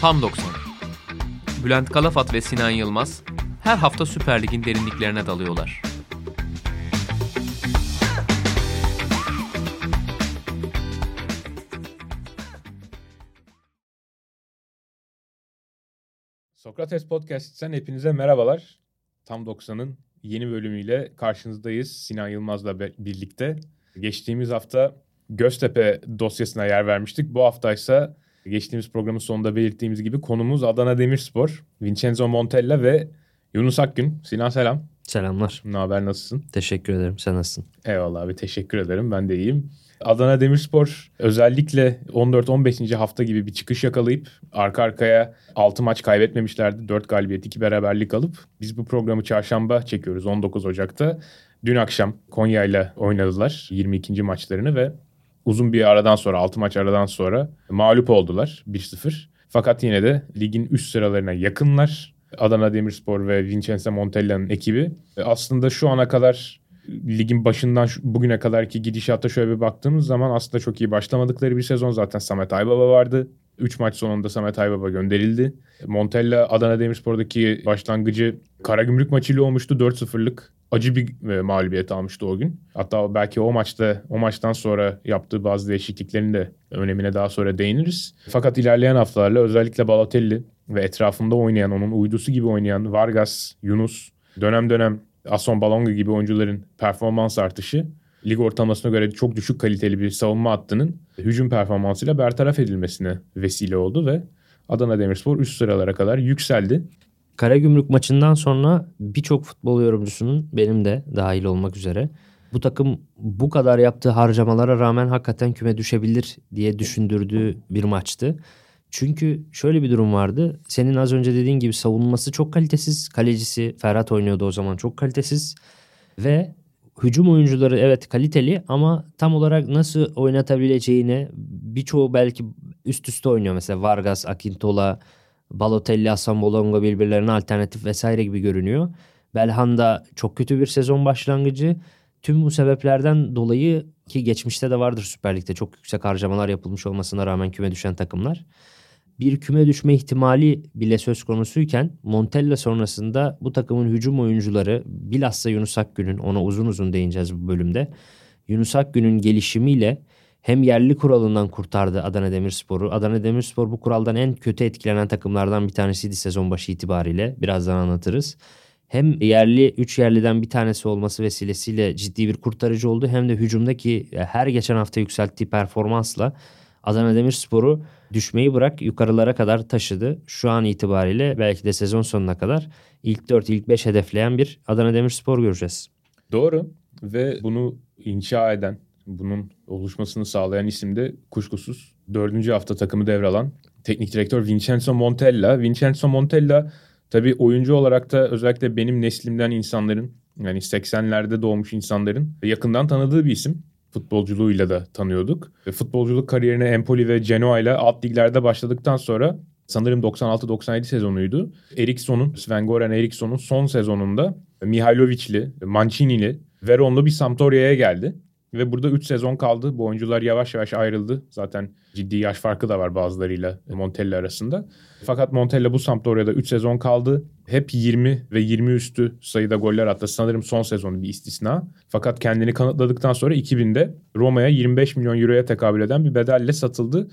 Tam 90. Bülent Kalafat ve Sinan Yılmaz her hafta Süper Lig'in derinliklerine dalıyorlar. Sokrates Podcast'ten hepinize merhabalar. Tam 90'ın yeni bölümüyle karşınızdayız Sinan Yılmaz'la birlikte. Geçtiğimiz hafta Göztepe dosyasına yer vermiştik. Bu hafta ise geçtiğimiz programın sonunda belirttiğimiz gibi konumuz Adana Demirspor, Vincenzo Montella ve Yunus Akgün. Sinan selam. Selamlar. Ne haber nasılsın? Teşekkür ederim. Sen nasılsın? Eyvallah abi teşekkür ederim. Ben de iyiyim. Adana Demirspor özellikle 14-15. hafta gibi bir çıkış yakalayıp arka arkaya 6 maç kaybetmemişlerdi. 4 galibiyet 2 beraberlik alıp biz bu programı çarşamba çekiyoruz 19 Ocak'ta. Dün akşam Konya ile oynadılar 22. maçlarını ve uzun bir aradan sonra 6 maç aradan sonra mağlup oldular 1-0. Fakat yine de ligin üst sıralarına yakınlar. Adana Demirspor ve Vincenzo Montella'nın ekibi. Aslında şu ana kadar ligin başından bugüne kadarki gidişata şöyle bir baktığımız zaman aslında çok iyi başlamadıkları bir sezon zaten Samet Aybaba vardı. 3 maç sonunda Samet Aybaba gönderildi. Montella Adana Demirspor'daki başlangıcı Karagümrük maçıyla olmuştu 4-0'lık acı bir e, mağlubiyet almıştı o gün. Hatta belki o maçta o maçtan sonra yaptığı bazı değişikliklerin de önemine daha sonra değiniriz. Fakat ilerleyen haftalarla özellikle Balotelli ve etrafında oynayan onun uydusu gibi oynayan Vargas, Yunus, dönem dönem Ason Balonga gibi oyuncuların performans artışı lig ortalamasına göre çok düşük kaliteli bir savunma hattının hücum performansıyla bertaraf edilmesine vesile oldu ve Adana Demirspor üst sıralara kadar yükseldi. Karagümrük maçından sonra birçok futbol yorumcusunun benim de dahil olmak üzere bu takım bu kadar yaptığı harcamalara rağmen hakikaten küme düşebilir diye düşündürdüğü bir maçtı. Çünkü şöyle bir durum vardı. Senin az önce dediğin gibi savunması çok kalitesiz. Kalecisi Ferhat oynuyordu o zaman çok kalitesiz. Ve hücum oyuncuları evet kaliteli ama tam olarak nasıl oynatabileceğini birçoğu belki üst üste oynuyor. Mesela Vargas, Akintola, Balotelli, Hasan Bolonga birbirlerine alternatif vesaire gibi görünüyor. Belhanda çok kötü bir sezon başlangıcı. Tüm bu sebeplerden dolayı ki geçmişte de vardır Süper Lig'de çok yüksek harcamalar yapılmış olmasına rağmen küme düşen takımlar. Bir küme düşme ihtimali bile söz konusuyken Montella sonrasında bu takımın hücum oyuncuları bilhassa Yunus Akgün'ün ona uzun uzun değineceğiz bu bölümde. Yunus Akgün'ün gelişimiyle hem yerli kuralından kurtardı Adana Demirspor'u. Adana Demirspor bu kuraldan en kötü etkilenen takımlardan bir tanesiydi sezon başı itibariyle. Birazdan anlatırız. Hem yerli 3 yerliden bir tanesi olması vesilesiyle ciddi bir kurtarıcı oldu. Hem de hücumdaki e, her geçen hafta yükselttiği performansla Adana Demirspor'u düşmeyi bırak yukarılara kadar taşıdı. Şu an itibariyle belki de sezon sonuna kadar ilk 4 ilk 5 hedefleyen bir Adana Demirspor göreceğiz. Doğru ve bunu inşa eden bunun oluşmasını sağlayan isim de kuşkusuz dördüncü hafta takımı devralan teknik direktör Vincenzo Montella. Vincenzo Montella tabii oyuncu olarak da özellikle benim neslimden insanların yani 80'lerde doğmuş insanların yakından tanıdığı bir isim. Futbolculuğuyla da tanıyorduk. Futbolculuk kariyerine Empoli ve Genoa ile alt liglerde başladıktan sonra sanırım 96-97 sezonuydu. Eriksson'un, Sven Goran Eriksson'un son sezonunda Mihailovic'li, Mancini'li, Veron'lu bir Sampdoria'ya geldi. Ve burada 3 sezon kaldı. Bu oyuncular yavaş yavaş ayrıldı. Zaten ciddi yaş farkı da var bazılarıyla Montella arasında. Fakat Montella bu Sampdoria'da 3 sezon kaldı. Hep 20 ve 20 üstü sayıda goller attı. Sanırım son sezonu bir istisna. Fakat kendini kanıtladıktan sonra 2000'de Roma'ya 25 milyon euroya tekabül eden bir bedelle satıldı.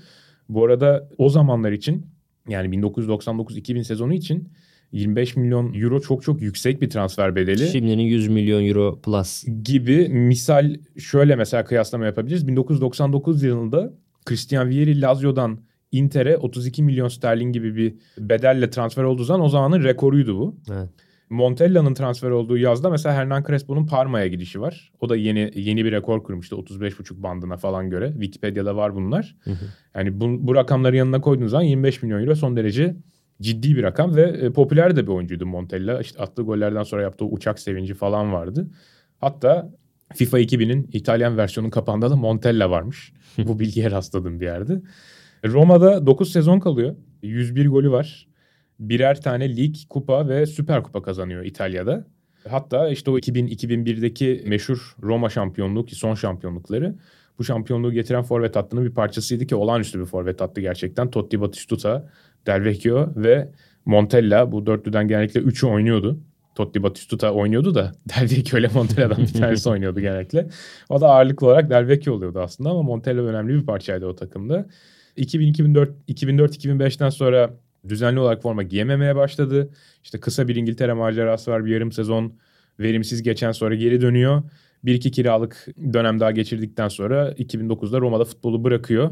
Bu arada o zamanlar için yani 1999-2000 sezonu için 25 milyon euro çok çok yüksek bir transfer bedeli. Şimdinin 100 milyon euro plus. Gibi misal şöyle mesela kıyaslama yapabiliriz. 1999 yılında Christian Vieri Lazio'dan Inter'e 32 milyon sterlin gibi bir bedelle transfer olduğu zaman o zamanın rekoruydu bu. Evet. Montella'nın transfer olduğu yazda mesela Hernan Crespo'nun Parma'ya gidişi var. O da yeni yeni bir rekor kurmuştu 35,5 bandına falan göre. Wikipedia'da var bunlar. Hı hı. Yani bu, bu rakamları yanına koyduğunuz zaman 25 milyon euro son derece ciddi bir rakam ve e, popüler de bir oyuncuydu Montella. İşte attığı gollerden sonra yaptığı uçak sevinci falan vardı. Hatta FIFA 2000'in İtalyan versiyonun kapağında da Montella varmış. Bu bilgiye rastladım bir yerde. Roma'da 9 sezon kalıyor. 101 golü var. Birer tane lig, kupa ve süper kupa kazanıyor İtalya'da. Hatta işte o 2000-2001'deki meşhur Roma şampiyonluğu ki son şampiyonlukları bu şampiyonluğu getiren forvet hattının bir parçasıydı ki olağanüstü bir forvet hattı gerçekten. Totti Batistuta, Del Vecchio ve Montella bu dörtlüden genellikle üçü oynuyordu. Totti Batistuta oynuyordu da Del Vecchio ile Montella'dan bir tanesi oynuyordu genellikle. O da ağırlıklı olarak Del Vecchio oluyordu aslında ama Montella önemli bir parçaydı o takımda. 2004-2005'ten sonra düzenli olarak forma giyememeye başladı. İşte kısa bir İngiltere macerası var. Bir yarım sezon verimsiz geçen sonra geri dönüyor. Bir iki kiralık dönem daha geçirdikten sonra 2009'da Roma'da futbolu bırakıyor.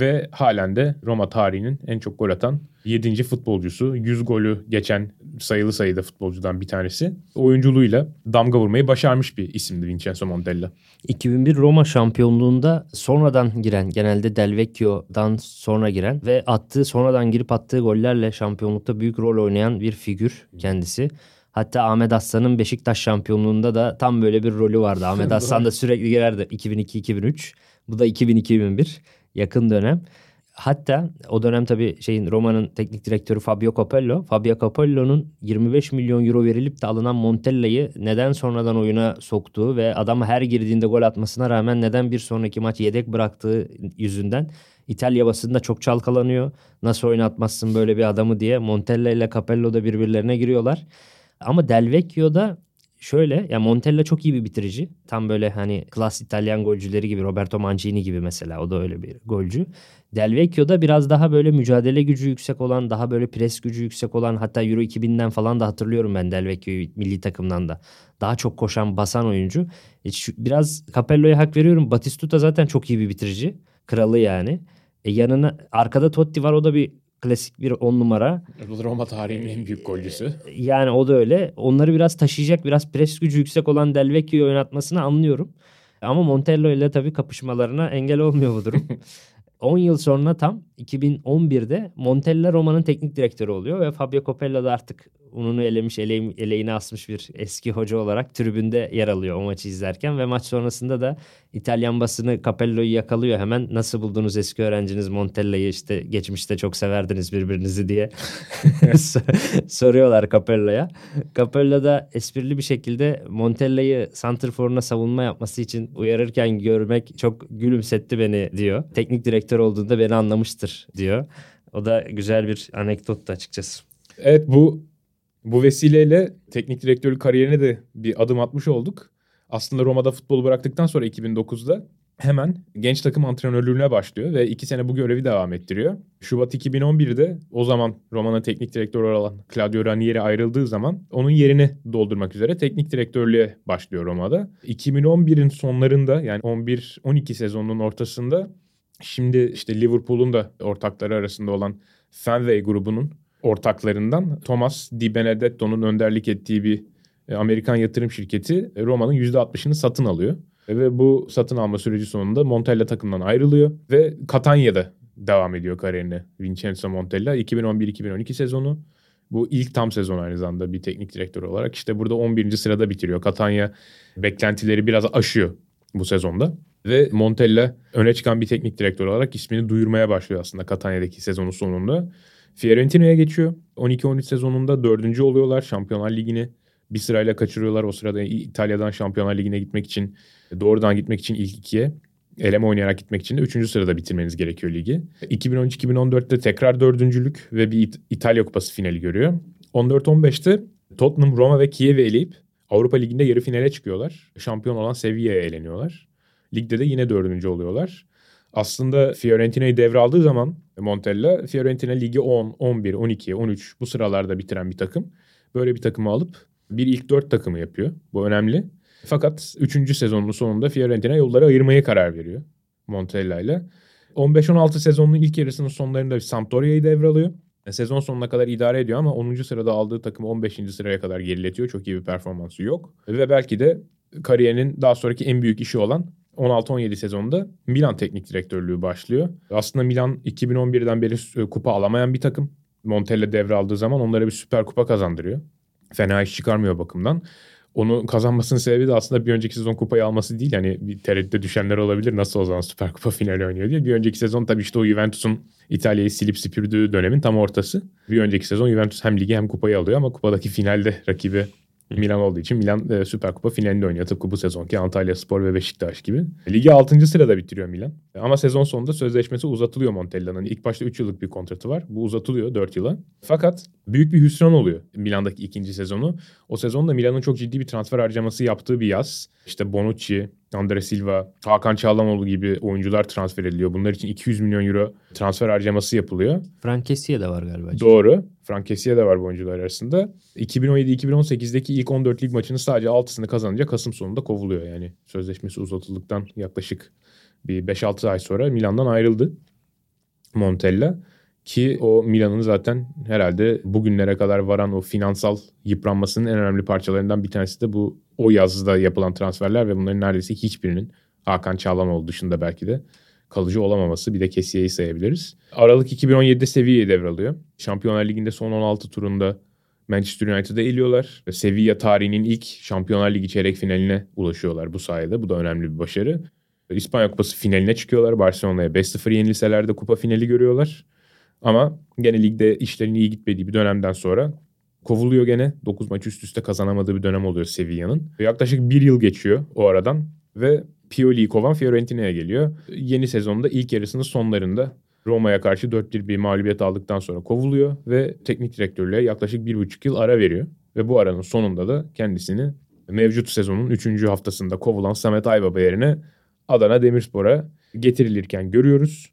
Ve halen de Roma tarihinin en çok gol atan 7. futbolcusu. 100 golü geçen sayılı sayıda futbolcudan bir tanesi. Oyunculuğuyla damga vurmayı başarmış bir isimdi Vincenzo Montella. 2001 Roma şampiyonluğunda sonradan giren genelde Del Vecchio'dan sonra giren ve attığı sonradan girip attığı gollerle şampiyonlukta büyük rol oynayan bir figür kendisi. Hatta Ahmet Aslan'ın Beşiktaş şampiyonluğunda da tam böyle bir rolü vardı. Ahmet Aslan da sürekli girerdi 2002-2003. Bu da 2002-2001 yakın dönem. Hatta o dönem tabii şeyin Roma'nın teknik direktörü Fabio Capello. Fabio Capello'nun 25 milyon euro verilip de alınan Montella'yı neden sonradan oyuna soktuğu ve adam her girdiğinde gol atmasına rağmen neden bir sonraki maç yedek bıraktığı yüzünden İtalya basında çok çalkalanıyor. Nasıl oynatmazsın böyle bir adamı diye Montella ile Capello da birbirlerine giriyorlar. Ama Del Vecchio'da şöyle ya Montella çok iyi bir bitirici. Tam böyle hani klas İtalyan golcüleri gibi Roberto Mancini gibi mesela o da öyle bir golcü. Del Vecchio'da biraz daha böyle mücadele gücü yüksek olan, daha böyle pres gücü yüksek olan hatta Euro 2000'den falan da hatırlıyorum ben Del Vecchio'yu milli takımdan da. Daha çok koşan, basan oyuncu. E biraz Capello'ya hak veriyorum. Batistuta zaten çok iyi bir bitirici. Kralı yani. E yanına arkada Totti var o da bir klasik bir on numara. Roma tarihinin en büyük golcüsü. Yani o da öyle. Onları biraz taşıyacak, biraz pres gücü yüksek olan Del Vecchio'yu oynatmasını anlıyorum. Ama Montello ile tabii kapışmalarına engel olmuyor bu durum. 10 yıl sonra tam 2011'de Montella Roma'nın teknik direktörü oluyor ve Fabio Capello da artık ununu elemiş, eleğini, eleğini asmış bir eski hoca olarak tribünde yer alıyor o maçı izlerken ve maç sonrasında da İtalyan basını Capello'yu yakalıyor. Hemen nasıl buldunuz eski öğrenciniz Montella'yı işte geçmişte çok severdiniz birbirinizi diye soruyorlar Capello'ya. Capello da esprili bir şekilde Montella'yı santrforuna savunma yapması için uyarırken görmek çok gülümsetti beni diyor. Teknik direktör olduğunda beni anlamıştır diyor. O da güzel bir anekdot açıkçası. Evet bu bu vesileyle teknik direktörlük kariyerine de bir adım atmış olduk. Aslında Roma'da futbolu bıraktıktan sonra 2009'da hemen genç takım antrenörlüğüne başlıyor ve iki sene bu görevi devam ettiriyor. Şubat 2011'de o zaman Roma'nın teknik direktörü olan Claudio Ranieri ayrıldığı zaman onun yerini doldurmak üzere teknik direktörlüğe başlıyor Roma'da. 2011'in sonlarında yani 11-12 sezonunun ortasında şimdi işte Liverpool'un da ortakları arasında olan Fenway grubunun ortaklarından Thomas Di Benedetto'nun önderlik ettiği bir e, Amerikan yatırım şirketi e, Roma'nın %60'ını satın alıyor. E, ve bu satın alma süreci sonunda Montella takımdan ayrılıyor ve Catania'da devam ediyor kariyerine Vincenzo Montella 2011-2012 sezonu. Bu ilk tam sezon aynı zamanda bir teknik direktör olarak. işte burada 11. sırada bitiriyor. Catania beklentileri biraz aşıyor bu sezonda. Ve Montella öne çıkan bir teknik direktör olarak ismini duyurmaya başlıyor aslında Catania'daki sezonun sonunda. Fiorentina'ya geçiyor. 12-13 sezonunda dördüncü oluyorlar. Şampiyonlar Ligi'ni bir sırayla kaçırıyorlar. O sırada İtalya'dan Şampiyonlar Ligi'ne gitmek için doğrudan gitmek için ilk ikiye eleme oynayarak gitmek için de üçüncü sırada bitirmeniz gerekiyor ligi. 2013-2014'te tekrar dördüncülük ve bir İt- İtalya Kupası finali görüyor. 14-15'te Tottenham, Roma ve Kiev'i eleyip Avrupa Ligi'nde yarı finale çıkıyorlar. Şampiyon olan Sevilla'ya eleniyorlar. Ligde de yine dördüncü oluyorlar. Aslında Fiorentina'yı devraldığı zaman Montella, Fiorentina ligi 10, 11, 12, 13 bu sıralarda bitiren bir takım. Böyle bir takımı alıp bir ilk dört takımı yapıyor. Bu önemli. Fakat 3. sezonun sonunda Fiorentina yolları ayırmaya karar veriyor Montella ile. 15-16 sezonun ilk yarısının sonlarında Sampdoria'yı devralıyor. Sezon sonuna kadar idare ediyor ama 10. sırada aldığı takım 15. sıraya kadar geriletiyor. Çok iyi bir performansı yok. Ve belki de kariyerinin daha sonraki en büyük işi olan 16-17 sezonunda Milan teknik direktörlüğü başlıyor. Aslında Milan 2011'den beri e, kupa alamayan bir takım. Montella devraldığı zaman onlara bir süper kupa kazandırıyor. Fena iş çıkarmıyor bakımdan. Onu kazanmasının sebebi de aslında bir önceki sezon kupayı alması değil. Yani bir tereddüte düşenler olabilir. Nasıl o zaman Süper Kupa finali oynuyor diye. Bir önceki sezon tabii işte o Juventus'un İtalya'yı silip süpürdüğü dönemin tam ortası. Bir önceki sezon Juventus hem ligi hem kupayı alıyor ama kupadaki finalde rakibi Milan olduğu için Milan e, Süper Kupa finalinde oynuyor. Tıpkı bu sezonki Antalya Spor ve Beşiktaş gibi. Ligi 6. sırada bitiriyor Milan. Ama sezon sonunda sözleşmesi uzatılıyor Montella'nın. İlk başta 3 yıllık bir kontratı var. Bu uzatılıyor 4 yıla. Fakat büyük bir hüsran oluyor Milan'daki ikinci sezonu. O sezonda Milan'ın çok ciddi bir transfer harcaması yaptığı bir yaz. İşte Bonucci, Andre Silva, Hakan Çalhanoğlu gibi oyuncular transfer ediliyor. Bunlar için 200 milyon euro transfer harcaması yapılıyor. Frankesiye de var galiba. Doğru. Frankesiye de var bu oyuncular arasında. 2017-2018'deki ilk 14 lig maçını sadece 6'sını kazanınca Kasım sonunda kovuluyor. Yani sözleşmesi uzatıldıktan yaklaşık bir 5-6 ay sonra Milan'dan ayrıldı Montella. Ki o Milan'ın zaten herhalde bugünlere kadar varan o finansal yıpranmasının en önemli parçalarından bir tanesi de bu o yazda yapılan transferler ve bunların neredeyse hiçbirinin Hakan Çalhanoğlu dışında belki de kalıcı olamaması. Bir de Kesiye'yi sayabiliriz. Aralık 2017'de Sevilla'yı devralıyor. Şampiyonlar Ligi'nde son 16 turunda Manchester United'ı eliyorlar. Sevilla tarihinin ilk Şampiyonlar Ligi çeyrek finaline ulaşıyorlar bu sayede. Bu da önemli bir başarı. İspanya Kupası finaline çıkıyorlar. Barcelona'ya 5-0 yenilseler de kupa finali görüyorlar. Ama gene ligde işlerin iyi gitmediği bir dönemden sonra kovuluyor gene. 9 maç üst üste kazanamadığı bir dönem oluyor Sevilla'nın. Yaklaşık bir yıl geçiyor o aradan ve Pioli'yi kovan Fiorentina'ya geliyor. Yeni sezonda ilk yarısının sonlarında Roma'ya karşı 4-1 bir mağlubiyet aldıktan sonra kovuluyor ve teknik direktörlüğe yaklaşık 1,5 yıl ara veriyor. Ve bu aranın sonunda da kendisini mevcut sezonun 3. haftasında kovulan Samet Aybaba yerine Adana Demirspor'a getirilirken görüyoruz.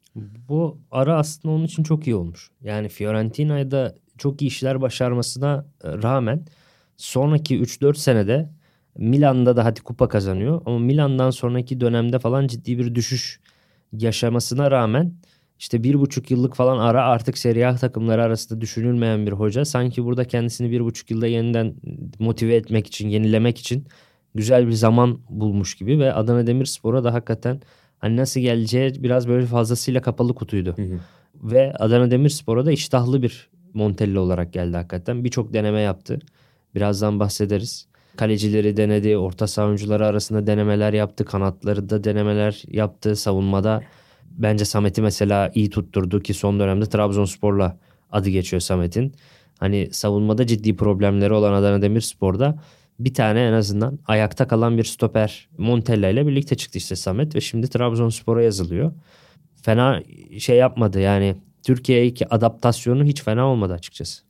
Bu ara aslında onun için çok iyi olmuş. Yani Fiorentina'da çok iyi işler başarmasına e, rağmen sonraki 3-4 senede Milan'da da hadi kupa kazanıyor. Ama Milan'dan sonraki dönemde falan ciddi bir düşüş yaşamasına rağmen işte bir buçuk yıllık falan ara artık Serie A takımları arasında düşünülmeyen bir hoca. Sanki burada kendisini bir buçuk yılda yeniden motive etmek için, yenilemek için güzel bir zaman bulmuş gibi ve Adana Demirspor'a da hakikaten hani nasıl geleceği biraz böyle fazlasıyla kapalı kutuydu. Hı hı. Ve Adana Demirspor'a da iştahlı bir Montella olarak geldi hakikaten. Birçok deneme yaptı. Birazdan bahsederiz. Kalecileri denedi, orta saha oyuncuları arasında denemeler yaptı, kanatları da denemeler yaptı, savunmada. Bence Samet'i mesela iyi tutturdu ki son dönemde Trabzonspor'la adı geçiyor Samet'in. Hani savunmada ciddi problemleri olan Adana Demirspor'da bir tane en azından ayakta kalan bir stoper Montella ile birlikte çıktı işte Samet ve şimdi Trabzonspor'a yazılıyor. Fena şey yapmadı yani Türkiye'deki adaptasyonu hiç fena olmadı açıkçası.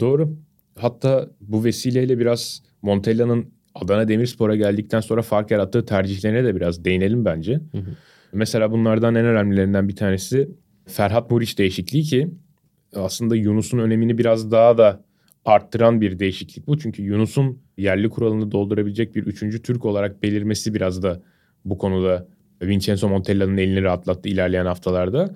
Doğru. Hatta bu vesileyle biraz Montella'nın Adana Demirspor'a geldikten sonra fark yarattığı tercihlerine de biraz değinelim bence. Hı hı. Mesela bunlardan en önemlilerinden bir tanesi Ferhat Muriç değişikliği ki aslında Yunus'un önemini biraz daha da arttıran bir değişiklik bu. Çünkü Yunus'un yerli kuralını doldurabilecek bir üçüncü Türk olarak belirmesi biraz da bu konuda Vincenzo Montella'nın elini rahatlattı ilerleyen haftalarda.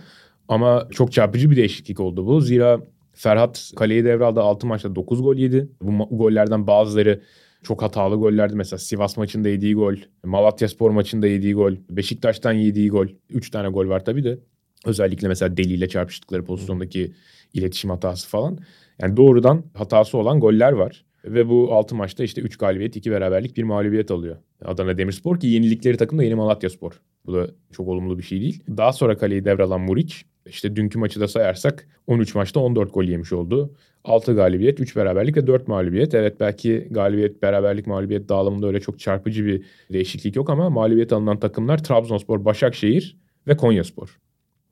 Ama çok çarpıcı bir değişiklik oldu bu. Zira Ferhat kaleyi devraldı 6 maçta 9 gol yedi. Bu gollerden bazıları çok hatalı gollerdi. Mesela Sivas maçında yediği gol, Malatya Spor maçında yediği gol, Beşiktaş'tan yediği gol. 3 tane gol var tabii de. Özellikle mesela Deli ile çarpıştıkları pozisyondaki iletişim hatası falan. Yani doğrudan hatası olan goller var. Ve bu 6 maçta işte 3 galibiyet, 2 beraberlik, 1 mağlubiyet alıyor. Adana Demirspor ki yenilikleri takım da yeni Malatya Spor. Bu da çok olumlu bir şey değil. Daha sonra kaleyi devralan Muriç işte dünkü maçı da sayarsak 13 maçta 14 gol yemiş oldu. 6 galibiyet, 3 beraberlik ve 4 mağlubiyet. Evet belki galibiyet, beraberlik, mağlubiyet dağılımında öyle çok çarpıcı bir değişiklik yok ama mağlubiyet alınan takımlar Trabzonspor, Başakşehir ve Konyaspor.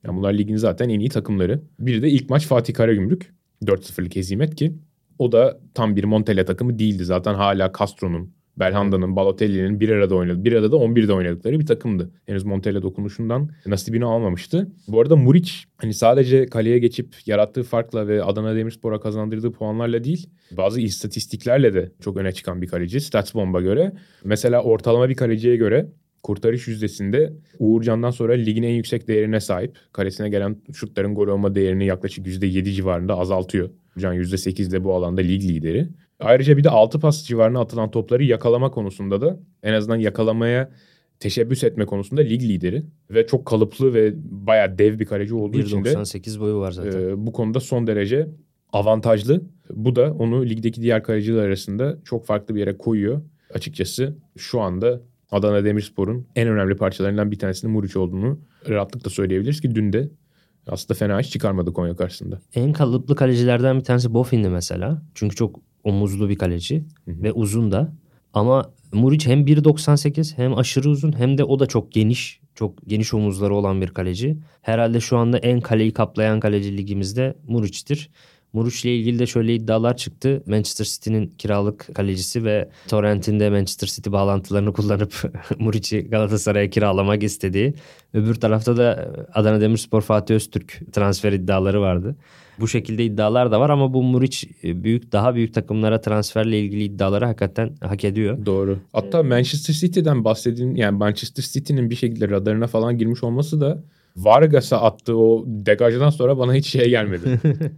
Yani bunlar ligin zaten en iyi takımları. Bir de ilk maç Fatih Karagümrük. 4-0'lık hezimet ki o da tam bir Montella takımı değildi. Zaten hala Castro'nun, Belhanda'nın, Balotelli'nin bir arada oynadı. Bir arada 11'de oynadıkları bir takımdı. Henüz Montella dokunuşundan nasibini almamıştı. Bu arada Muriç hani sadece kaleye geçip yarattığı farkla ve Adana Demirspor'a kazandırdığı puanlarla değil bazı istatistiklerle de çok öne çıkan bir kaleci. Statsbomb'a göre mesela ortalama bir kaleciye göre kurtarış yüzdesinde Uğurcan'dan sonra ligin en yüksek değerine sahip. Kalesine gelen şutların gol olma değerini yaklaşık %7 civarında azaltıyor. Can %8 de bu alanda lig lideri. Ayrıca bir de 6 pas civarına atılan topları yakalama konusunda da en azından yakalamaya teşebbüs etme konusunda lig lideri. Ve çok kalıplı ve bayağı dev bir kaleci olduğu için de 1.98 boyu var zaten. e, bu konuda son derece avantajlı. Bu da onu ligdeki diğer kaleciler arasında çok farklı bir yere koyuyor. Açıkçası şu anda Adana Demirspor'un en önemli parçalarından bir tanesinin Muriç olduğunu rahatlıkla söyleyebiliriz ki dün de Aslında fena iş çıkarmadı Konya karşısında. En kalıplı kalecilerden bir tanesi Bofin'di mesela. Çünkü çok omuzlu bir kaleci Hı hı. ve uzun da. Ama Muric hem 1.98 hem aşırı uzun hem de o da çok geniş. Çok geniş omuzları olan bir kaleci. Herhalde şu anda en kaleyi kaplayan kaleci ligimizde Muric'tir. Muric ile ilgili de şöyle iddialar çıktı. Manchester City'nin kiralık kalecisi ve Torrent'in de Manchester City bağlantılarını kullanıp Muric'i Galatasaray'a kiralamak istediği. Öbür tarafta da Adana Demirspor Fatih Öztürk transfer iddiaları vardı. Bu şekilde iddialar da var ama bu Muric e, büyük daha büyük takımlara transferle ilgili iddiaları hakikaten hak ediyor. Doğru. Hatta Manchester City'den bahsedin yani Manchester City'nin bir şekilde radarına falan girmiş olması da Vargas'a attığı o degajdan sonra bana hiç şey gelmedi.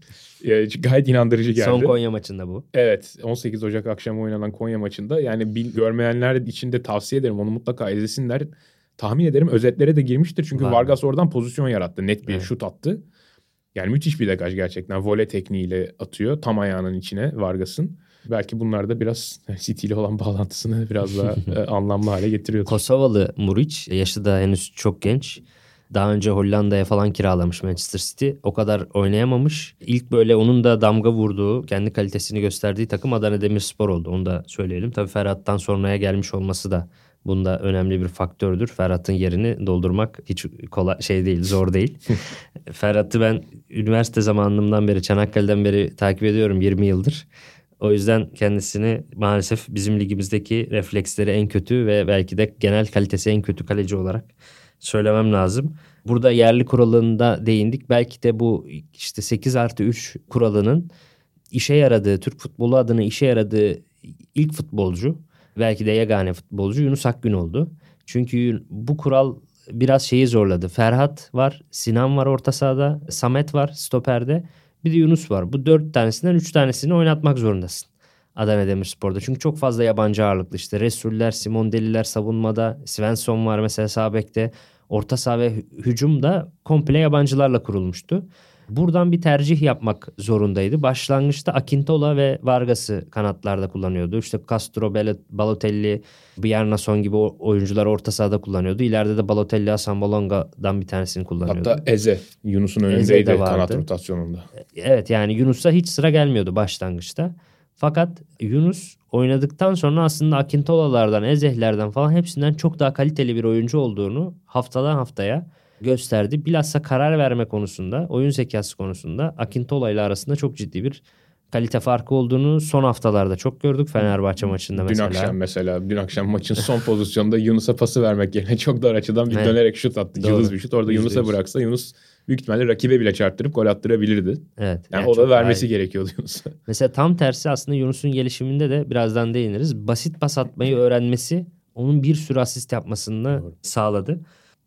E, gayet inandırıcı geldi. Son Konya maçında bu. Evet 18 Ocak akşamı oynanan Konya maçında yani bil, görmeyenler için de tavsiye ederim onu mutlaka izlesinler. Tahmin ederim özetlere de girmiştir çünkü Var. Vargas oradan pozisyon yarattı. Net bir Evet. şut attı. Yani müthiş bir degaj gerçekten. Vole tekniğiyle atıyor tam ayağının içine Vargas'ın. Belki bunlar da biraz City ile olan bağlantısını biraz daha e, anlamlı hale getiriyor. Kosovalı Muric yaşı da henüz çok genç. Daha önce Hollanda'ya falan kiralamış Manchester City. O kadar oynayamamış. İlk böyle onun da damga vurduğu, kendi kalitesini gösterdiği takım Adana Demirspor oldu. Onu da söyleyelim. Tabii Ferhat'tan sonraya gelmiş olması da bunda önemli bir faktördür. Ferhat'ın yerini doldurmak hiç kolay şey değil, zor değil. Ferhat'ı ben üniversite zamanımdan beri, Çanakkale'den beri takip ediyorum 20 yıldır. O yüzden kendisini maalesef bizim ligimizdeki refleksleri en kötü ve belki de genel kalitesi en kötü kaleci olarak söylemem lazım. Burada yerli kuralında değindik. Belki de bu işte 8 artı 3 kuralının işe yaradığı, Türk futbolu adına işe yaradığı ilk futbolcu, belki de yegane futbolcu Yunus Akgün oldu. Çünkü bu kural biraz şeyi zorladı. Ferhat var, Sinan var orta sahada, Samet var stoperde. Bir de Yunus var. Bu dört tanesinden üç tanesini oynatmak zorundasın. Adana Demirspor'da. Çünkü çok fazla yabancı ağırlıklı işte. Resuller, Simon Deliler savunmada. Svensson var mesela sağ bekte. Orta saha ve hü- hücum da komple yabancılarla kurulmuştu. Buradan bir tercih yapmak zorundaydı. Başlangıçta Akintola ve Vargas'ı kanatlarda kullanıyordu. İşte Castro, Balotelli, Bjarnason gibi oyuncular orta sahada kullanıyordu. İleride de Balotelli, Hasan Bolonga'dan bir tanesini kullanıyordu. Hatta Eze Yunus'un Eze önündeydi de vardı. kanat rotasyonunda. Evet yani Yunus'a hiç sıra gelmiyordu başlangıçta. Fakat Yunus oynadıktan sonra aslında Akintola'lardan, Ezeh'lerden falan hepsinden çok daha kaliteli bir oyuncu olduğunu haftadan haftaya gösterdi. Bilhassa karar verme konusunda, oyun zekası konusunda Akintola ile arasında çok ciddi bir kalite farkı olduğunu son haftalarda çok gördük Fenerbahçe maçında Dün mesela. akşam mesela dün akşam maçın son pozisyonunda Yunus'a pası vermek yerine çok dar açıdan bir Evet. dönerek şut attı. Doğru. Yıldız bir şut. Orada Yunus'a bıraksa Yunus büyük ihtimalle rakibe bile çarptırıp gol attırabilirdi. Evet. Yani, yani o da vermesi iyi. gerekiyordu Yunus'a. Mesela tam tersi aslında Yunus'un gelişiminde de birazdan değiniriz. Basit pas atmayı öğrenmesi onun bir sürü asist yapmasını Doğru. sağladı.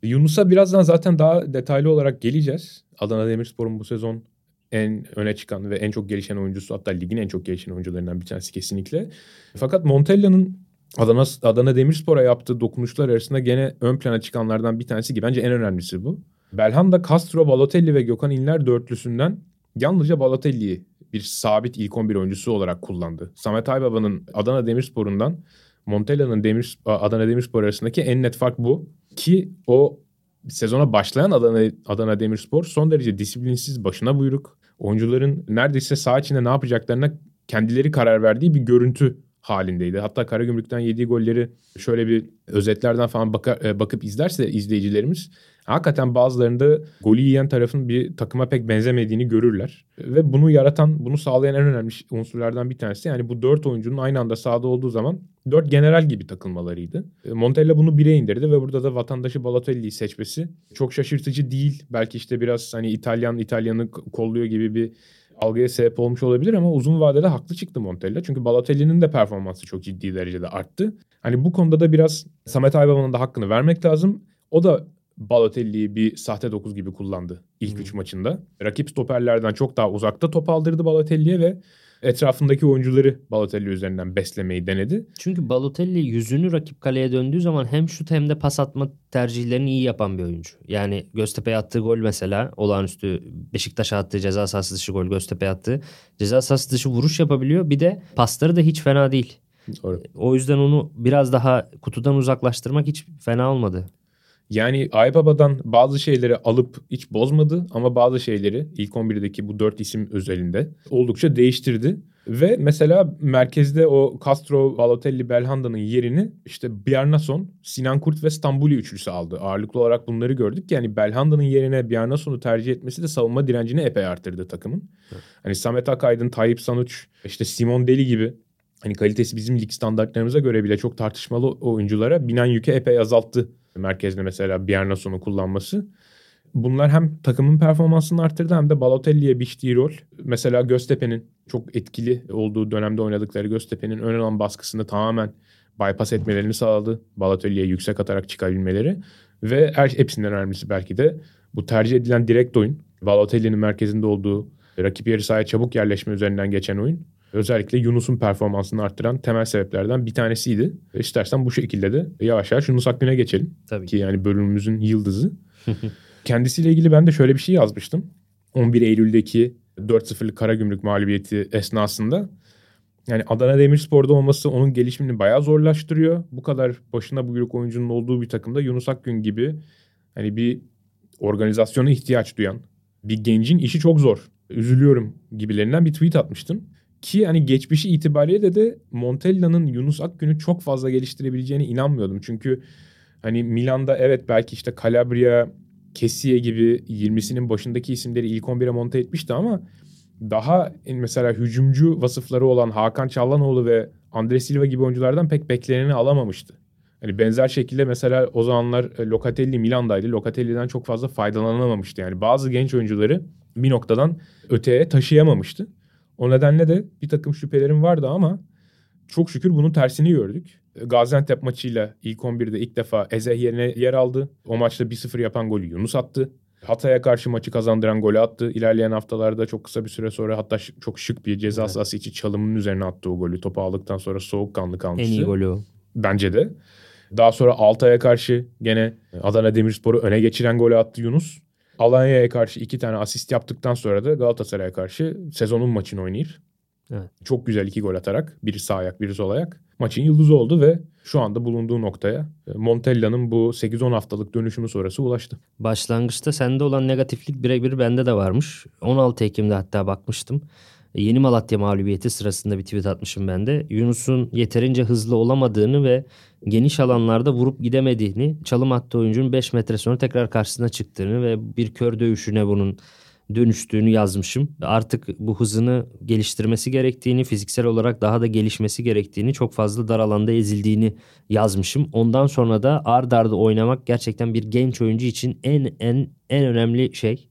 Yunus'a birazdan zaten daha detaylı olarak geleceğiz. Adana Demirspor'un bu sezon en öne çıkan ve en çok gelişen oyuncusu hatta ligin en çok gelişen oyuncularından bir tanesi kesinlikle. Fakat Montella'nın Adana, Adana Demirspor'a yaptığı dokunuşlar arasında gene ön plana çıkanlardan bir tanesi ki bence en önemlisi bu. Belhanda, Castro, Balotelli ve Gökhan İnler dörtlüsünden yalnızca Balotelli'yi bir sabit ilk 11 oyuncusu olarak kullandı. Samet Aybaba'nın Adana Demirspor'undan Montella'nın Demir, Adana Demirspor arasındaki en net fark bu. Ki o sezona başlayan Adana, Adana Demirspor son derece disiplinsiz, başına buyruk. Oyuncuların neredeyse saha içinde ne yapacaklarına kendileri karar verdiği bir görüntü halindeydi. Hatta Karagümrük'ten yediği golleri şöyle bir özetlerden falan baka- e, bakıp izlerse izleyicilerimiz hakikaten bazılarında golü yiyen tarafın bir takıma pek benzemediğini görürler. Ve bunu yaratan, bunu sağlayan en önemli unsurlardan bir tanesi yani bu dört oyuncunun aynı anda sahada olduğu zaman dört general gibi takılmalarıydı. E, Montella bunu bire indirdi ve burada da vatandaşı Balotelli'yi seçmesi çok şaşırtıcı değil. Belki işte biraz hani İtalyan İtalyan'ı kolluyor gibi bir algıya sebep olmuş olabilir ama uzun vadede haklı çıktı Montella. Çünkü Balotelli'nin de performansı çok ciddi derecede arttı. Hani bu konuda da biraz Samet Aybaba'nın da hakkını vermek lazım. O da Balotelli'yi bir sahte dokuz gibi kullandı ilk Hı. üç maçında. Rakip stoperlerden çok daha uzakta top aldırdı Balotelli'ye ve etrafındaki oyuncuları Balotelli üzerinden beslemeyi denedi. Çünkü Balotelli yüzünü rakip kaleye döndüğü zaman hem şut hem de pas atma tercihlerini iyi yapan bir oyuncu. Yani Göztepe'ye attığı gol mesela olağanüstü Beşiktaş'a attığı ceza sahası dışı gol Göztepe'ye attığı. Ceza sahası dışı vuruş yapabiliyor. Bir de pasları da hiç fena değil. Doğru. O yüzden onu biraz daha kutudan uzaklaştırmak hiç fena olmadı. Yani Aybaba'dan bazı şeyleri alıp hiç bozmadı ama bazı şeyleri ilk 11'deki bu dört isim özelinde oldukça değiştirdi. Ve mesela merkezde o Castro, Balotelli, Belhanda'nın yerini işte Bjarnason, Sinan Kurt ve Stambuli üçlüsü aldı. Ağırlıklı olarak bunları gördük. Yani Belhanda'nın yerine Bjarnason'u tercih etmesi de savunma direncini epey arttırdı takımın. Evet. Hani Samet Akaydın, Tayyip Sanuç, işte Simon Deli gibi hani kalitesi bizim lig standartlarımıza göre bile çok tartışmalı oyunculara binen yükü epey azalttı. Merkezde mesela Bjarnason'u kullanması. Bunlar hem takımın performansını arttırdı hem de Balotelli'ye biçtiği rol. Mesela Göztepe'nin çok etkili olduğu dönemde oynadıkları Göztepe'nin ön alan baskısını tamamen bypass etmelerini sağladı. Balotelli'ye yüksek atarak çıkabilmeleri. Ve her, hepsinden önemlisi belki de bu tercih edilen direkt oyun. Balotelli'nin merkezinde olduğu rakip yarı sahaya çabuk yerleşme üzerinden geçen oyun. Özellikle Yunus'un performansını arttıran temel sebeplerden bir tanesiydi. İstersen bu şekilde de yavaş yavaş Yunus Akgün'e geçelim. Tabii. Ki yani bölümümüzün yıldızı. Kendisiyle ilgili ben de şöyle bir şey yazmıştım. 11 Eylül'deki 4-0'lık Karagümrük mağlubiyeti esnasında yani Adana Demirspor'da olması onun gelişimini bayağı zorlaştırıyor. Bu kadar başına buyruk oyuncunun olduğu bir takımda Yunus Akgün gibi hani bir organizasyona ihtiyaç duyan bir gencin işi çok zor. Üzülüyorum gibilerinden bir tweet atmıştım. Ki hani geçmişi itibariyle de Montella'nın Yunus Akgün'ü çok fazla geliştirebileceğine inanmıyordum. Çünkü hani Milan'da evet belki işte Calabria, Kessie gibi 20'sinin başındaki isimleri ilk 11'e monte etmişti ama daha mesela hücumcu vasıfları olan Hakan Çallanoğlu ve Andre Silva gibi oyunculardan pek bekleneni alamamıştı. Hani benzer şekilde mesela o zamanlar e, Locatelli Milan'daydı. Locatelli'den çok fazla faydalanamamıştı. Yani bazı genç oyuncuları bir noktadan öteye taşıyamamıştı. O nedenle de bir takım şüphelerim vardı ama çok şükür bunun tersini gördük. Gaziantep maçıyla ilk 11'de ilk defa Ezeh yerine yer aldı. O maçta 1-0 yapan golü Yunus attı. Hatay'a karşı maçı kazandıran golü attı. İlerleyen haftalarda çok kısa bir süre sonra hatta çok şık bir ceza evet. sahası içi çalımının üzerine attı o golü. Topu aldıktan sonra soğukkanlı kalmıştı. En iyi golü o. Bence de. Daha sonra Altay'a karşı gene Adana Demirspor'u öne geçiren golü attı Yunus. Alanya'ya karşı iki tane asist yaptıktan sonra da Galatasaray'a karşı sezonun maçını oynayır. Evet. Çok güzel iki gol atarak biri sağ ayak biri sol ayak maçın yıldızı oldu ve şu anda bulunduğu noktaya e, Montella'nın bu 8-10 haftalık dönüşümü sonrası ulaştı. Başlangıçta sende olan negatiflik birebir bende de varmış. 16 Ekim'de hatta bakmıştım. E, Yeni Malatya mağlubiyeti sırasında bir tweet atmışım ben de. Yunus'un yeterince hızlı olamadığını ve geniş alanlarda vurup gidemediğini, çalım attığı oyuncunun 5 metre sonra tekrar karşısına çıktığını ve bir kör dövüşüne bunun dönüştüğünü yazmışım. Artık bu hızını geliştirmesi gerektiğini, fiziksel olarak daha da gelişmesi gerektiğini, çok fazla dar alanda ezildiğini yazmışım. Ondan sonra da ard arda oynamak gerçekten bir genç oyuncu için en en en önemli şey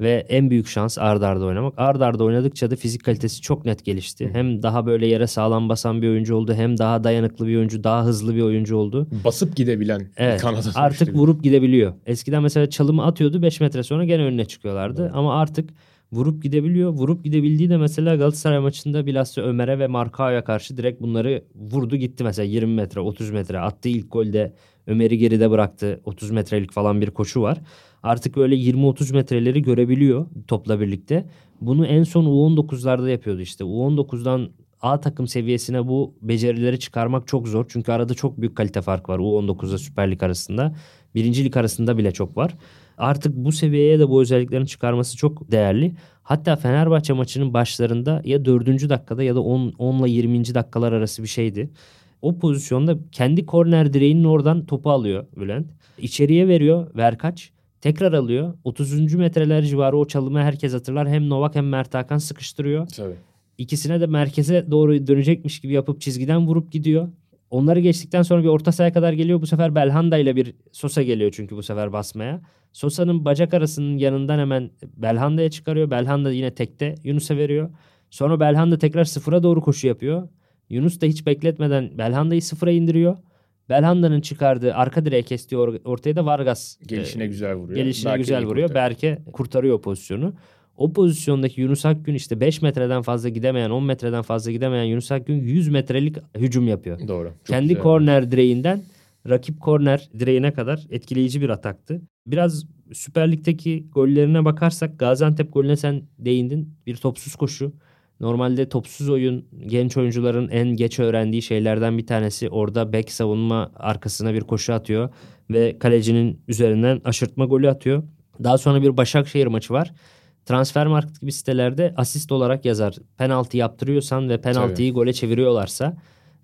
ve en büyük şans ard arda oynamak. Ard arda oynadıkça da fizik kalitesi çok net gelişti. Hem daha böyle yere sağlam basan bir oyuncu oldu hem daha dayanıklı bir oyuncu, daha hızlı bir oyuncu oldu. Basıp gidebilen evet, Kanada Artık vurup gidebiliyor. Eskiden mesela çalımı atıyordu 5 metre sonra gene önüne çıkıyorlardı evet. ama artık vurup gidebiliyor. Vurup gidebildiği de mesela Galatasaray maçında bilhassa Ömer'e ve Markao'ya karşı direkt bunları vurdu gitti mesela 20 metre 30 metre attığı ilk golde Ömer'i geride bıraktı. 30 metrelik falan bir koşu var artık böyle 20-30 metreleri görebiliyor topla birlikte. Bunu en son U19'larda yapıyordu işte. U19'dan A takım seviyesine bu becerileri çıkarmak çok zor. Çünkü arada çok büyük kalite fark var U19'da Süper Lig arasında. Birinci lig arasında bile çok var. Artık bu seviyeye de bu özelliklerini çıkarması çok değerli. Hatta Fenerbahçe maçının başlarında ya 4. dakikada ya da 10, 10 ile 20. dakikalar arası bir şeydi. O pozisyonda kendi korner direğinin oradan topu alıyor Bülent. İçeriye veriyor Verkaç. Tekrar alıyor. 30. metreler civarı o çalımı herkes hatırlar. Hem Novak hem Mert Hakan sıkıştırıyor. Tabii. İkisine de merkeze doğru dönecekmiş gibi yapıp çizgiden vurup gidiyor. Onları geçtikten sonra bir orta sahaya kadar geliyor. Bu sefer Belhanda ile bir Sosa geliyor çünkü bu sefer basmaya. Sosa'nın bacak arasının yanından hemen Belhanda'ya çıkarıyor. Belhanda yine tekte Yunus'a veriyor. Sonra Belhanda tekrar sıfıra doğru koşu yapıyor. Yunus da hiç bekletmeden Belhanda'yı sıfıra indiriyor. Belhanda'nın çıkardığı arka direğe kestiği ortaya da Vargas gelişine e, güzel vuruyor. Gelişine Berke güzel vuruyor. Kurtarıyor. Berke kurtarıyor pozisyonu. O pozisyondaki Yunus Akgün işte 5 metreden fazla gidemeyen 10 metreden fazla gidemeyen Yunus Akgün 100 metrelik hücum yapıyor. Doğru. Kendi korner direğinden rakip korner direğine kadar etkileyici bir ataktı. Biraz Süper Lig'deki gollerine bakarsak Gaziantep golüne sen değindin. Bir topsuz koşu. Normalde topsuz oyun genç oyuncuların en geç öğrendiği şeylerden bir tanesi. Orada back savunma arkasına bir koşu atıyor. ve kalecinin üzerinden aşırtma golü atıyor. Daha sonra bir Başakşehir maçı var. Transfermarkt gibi sitelerde asist olarak yazar. Penaltı yaptırıyorsan ve penaltıyı gole çeviriyorlarsa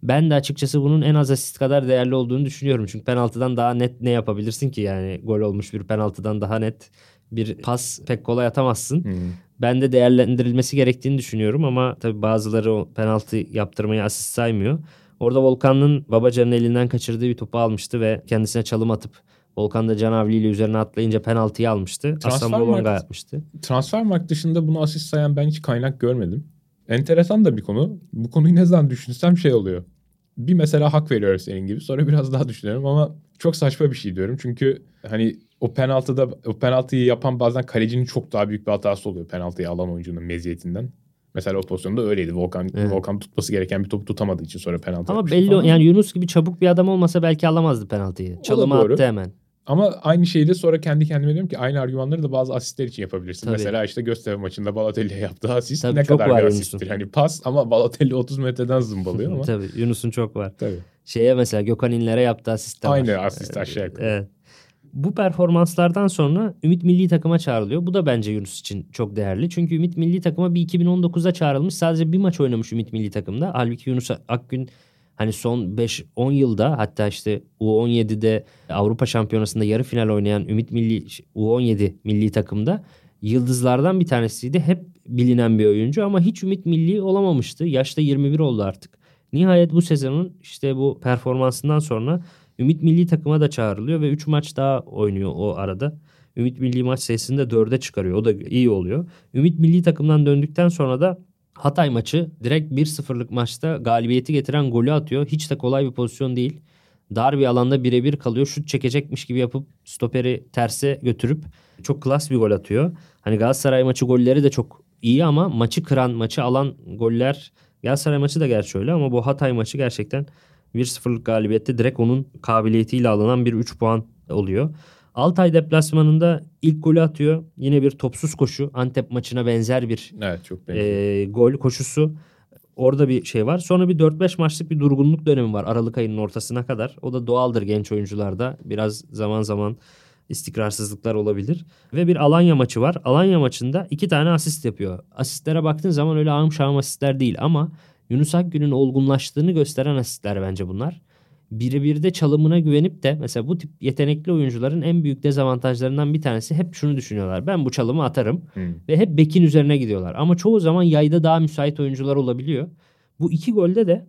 ben de açıkçası bunun en az asist kadar değerli olduğunu düşünüyorum. Çünkü penaltıdan daha net ne yapabilirsin ki yani gol olmuş bir penaltıdan daha net bir pas pek kolay atamazsın. Hmm. Ben de değerlendirilmesi gerektiğini düşünüyorum ama tabii bazıları o penaltı yaptırmayı asist saymıyor. Orada Volkan'ın Babacan'ın elinden kaçırdığı bir topu almıştı ve kendisine çalım atıp Volkan da Canavli ile üzerine atlayınca penaltıyı almıştı. Aslan market- yapmıştı. Transfermarkt dışında bunu asist sayan ben hiç kaynak görmedim. Enteresan da bir konu. Bu konuyu ne zaman düşünsem şey oluyor. Bir mesela hak veriyor senin gibi. Sonra biraz daha düşünüyorum ama çok saçma bir şey diyorum. Çünkü hani o penaltıda o penaltıyı yapan bazen kalecinin çok daha büyük bir hatası oluyor penaltıyı alan oyuncunun meziyetinden. Mesela o pozisyonda öyleydi. Volkan Evet. Volkan tutması gereken bir topu tutamadığı için sonra penaltı Ama belli falan. yani Yunus gibi çabuk bir adam olmasa belki alamazdı penaltıyı. Çalıma attı hemen. Ama aynı şeyi de sonra kendi kendime diyorum ki aynı argümanları da bazı asistler için yapabilirsin. Tabii. Mesela işte Göztepe maçında Balotelli'ye yaptığı asist Tabii ne kadar bir Yunus'un. asisttir. Hani pas ama Balotelli 30 metreden zımbalıyor ama. Tabii Yunus'un çok var. Tabii. Şeye mesela Gökhan İnler'e yaptığı asist de var. Aynı asist aşağı yukarı. Evet. Bu performanslardan sonra Ümit milli takıma çağrılıyor. Bu da bence Yunus için çok değerli. Çünkü Ümit milli takıma bir 2019'da çağrılmış. Sadece bir maç oynamış Ümit milli takımda. Halbuki Yunus Akgün hani son 5-10 yılda hatta işte U17'de Avrupa Şampiyonası'nda yarı final oynayan Ümit milli U17 milli takımda yıldızlardan bir tanesiydi. Hep bilinen bir oyuncu ama hiç Ümit milli olamamıştı. Yaşta 21 oldu artık. Nihayet bu sezonun işte bu performansından sonra Ümit milli takıma da çağrılıyor ve 3 maç daha oynuyor o arada. Ümit milli maç sayısını da 4'e çıkarıyor. O da iyi oluyor. Ümit milli takımdan döndükten sonra da Hatay maçı direkt 1-0'lık maçta galibiyeti getiren golü atıyor. Hiç de kolay bir pozisyon değil. Dar bir alanda birebir kalıyor. Şut çekecekmiş gibi yapıp stoperi terse götürüp çok klas bir gol atıyor. Hani Galatasaray maçı golleri de çok iyi ama maçı kıran, maçı alan goller Galatasaray maçı da gerçi öyle ama bu Hatay maçı gerçekten 1-0'lık galibiyette direkt onun kabiliyetiyle alınan bir 3 puan oluyor. Altay deplasmanında ilk golü atıyor. Yine bir topsuz koşu. Antep maçına benzer bir Evet çok benziyor. e, gol koşusu. Orada bir şey var. Sonra bir 4-5 maçlık bir durgunluk dönemi var Aralık ayının ortasına kadar. O da doğaldır genç oyuncularda. Biraz zaman zaman istikrarsızlıklar olabilir. Ve bir Alanya maçı var. Alanya maçında iki tane asist yapıyor. Asistlere baktığın zaman öyle ağım şahım asistler değil ama Yunus Akgün'ün olgunlaştığını gösteren asistler bence bunlar. Birebir de çalımına güvenip de mesela bu tip yetenekli oyuncuların en büyük dezavantajlarından bir tanesi hep şunu düşünüyorlar. Ben bu çalımı atarım Hmm. ve hep bekin üzerine gidiyorlar. Ama çoğu zaman yayda daha müsait oyuncular olabiliyor. Bu iki golde de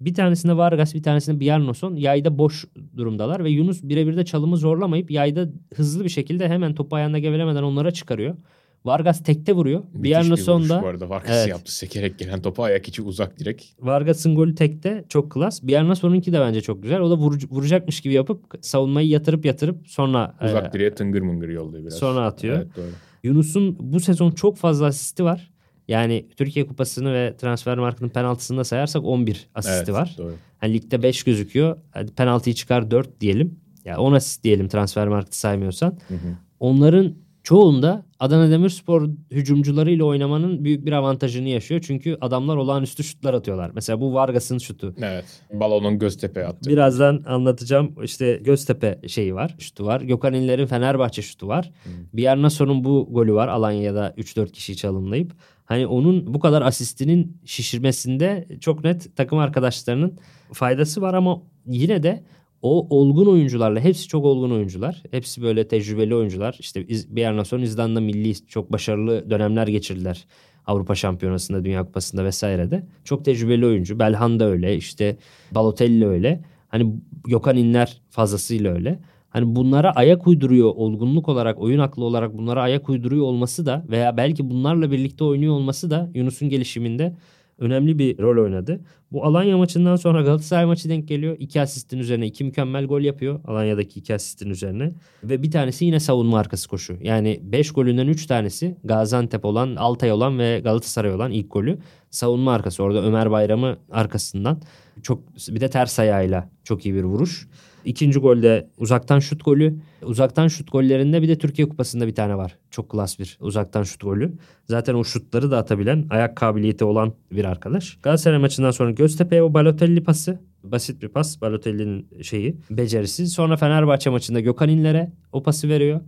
bir tanesinde Vargas bir tanesinde Bjarnason yayda boş durumdalar ve Yunus birebir de çalımı zorlamayıp yayda hızlı bir şekilde hemen topu ayağında gevelemeden onlara çıkarıyor. Vargas tekte vuruyor. Müthiş bir Bjarnason vuruş da bu arada. Vargas Evet. yaptı. Sekerek gelen topa ayak içi uzak direkt. Vargas'ın golü tekte çok klas. Bjarnason'unki de bence çok güzel. O da vurucu- vuracakmış gibi yapıp savunmayı yatırıp yatırıp sonra Uzak e, direğe tıngır mıngır yolluyor biraz. Sonra atıyor. Evet doğru. Yunus'un bu sezon çok fazla asisti var. Yani Türkiye Kupası'nı ve transfer markının penaltısını da sayarsak 11 asisti Evet, var. Doğru. Yani ligde 5 gözüküyor. Hadi penaltıyı çıkar 4 diyelim. Ya 10 asist diyelim transfer marketi saymıyorsan. Hı hı. Onların çoğunda Adana Demirspor hücumcularıyla oynamanın büyük bir avantajını yaşıyor. Çünkü adamlar olağanüstü şutlar atıyorlar. Mesela bu Vargas'ın şutu. Evet. Balonun Göztepe attı. Birazdan anlatacağım. İşte Göztepe şeyi var, şutu var. Gökhan İnler'in Fenerbahçe şutu var. Bjarnason'un bu golü var. Alanya'da 3-4 kişiyi çalımlayıp. Hani onun bu kadar asistinin şişirmesinde çok net takım arkadaşlarının faydası var ama yine de o olgun oyuncularla hepsi çok olgun oyuncular. Hepsi böyle tecrübeli oyuncular. İşte İz- Bjarnason İzlanda milli çok başarılı dönemler geçirdiler. Avrupa Şampiyonası'nda, Dünya Kupası'nda vesairede. Çok tecrübeli oyuncu. Belhanda öyle, işte Balotelli öyle. Hani Gökhan İnler fazlasıyla öyle. Hani bunlara ayak uyduruyor olgunluk olarak, oyun aklı olarak bunlara ayak uyduruyor olması da veya belki bunlarla birlikte oynuyor olması da Yunus'un gelişiminde önemli bir rol oynadı. Bu Alanya maçından sonra Galatasaray maçı denk geliyor. İki asistin üzerine iki mükemmel gol yapıyor. Alanya'daki iki asistin üzerine. Ve bir tanesi yine savunma arkası koşu. Yani 5 golünden 3 tanesi Gaziantep olan, Altay olan ve Galatasaray olan ilk golü. Savunma arkası. Orada Ömer Bayram'ı arkasından. Çok bir de ters ayağıyla çok iyi bir vuruş. İkinci golde uzaktan şut golü. Uzaktan şut gollerinde bir de Türkiye Kupası'nda bir tane var. Çok klas bir uzaktan şut golü. Zaten o şutları da atabilen, ayak kabiliyeti olan bir arkadaş. Galatasaray maçından sonra Göztepe'ye o Balotelli pası. Basit bir pas Balotelli'nin şeyi becerisi. Sonra Fenerbahçe maçında Gökhan İnler'e o pası veriyor.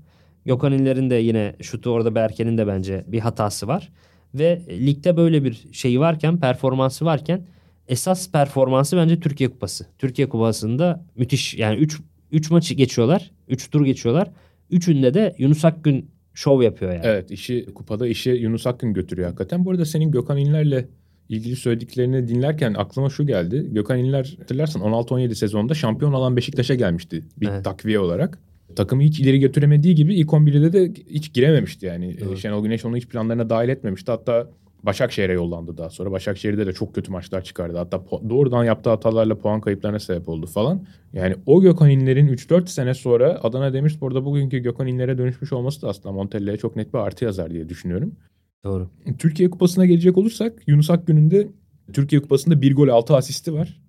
Gökhan İnler'in de yine şutu orada Berke'nin de bence bir hatası var. Ve ligde böyle bir şeyi varken performansı varken esas performansı bence Türkiye Kupası. Türkiye Kupası'nda müthiş yani 3 3 maçı geçiyorlar. 3 tur geçiyorlar. Üçünde de Yunus Akgün şov yapıyor yani. Evet işi kupada işi Yunus Akgün götürüyor hakikaten. Bu arada senin Gökhan İnler'le ilgili söylediklerini dinlerken aklıma şu geldi. Gökhan İnler hatırlarsan 16-17 sezonda şampiyon olan Beşiktaş'a gelmişti bir Evet. takviye olarak. Takımı hiç ileri götüremediği gibi ilk 11'de de hiç girememişti yani. Evet. Şenol Güneş onu hiç planlarına dahil etmemişti. Hatta Başakşehir'e yollandı daha sonra. Başakşehir'de de çok kötü maçlar çıkardı. Hatta doğrudan yaptığı hatalarla puan kayıplarına sebep oldu falan. Yani o Gökhan İnler'in 3-4 sene sonra Adana Demirspor'da bugünkü Gökhan İnler'e dönüşmüş olması da aslında Montella'ya çok net bir artı yazar diye düşünüyorum. Doğru. Türkiye Kupası'na gelecek olursak Yunus Akgün'ün Türkiye Kupası'nda bir gol 6 asisti var.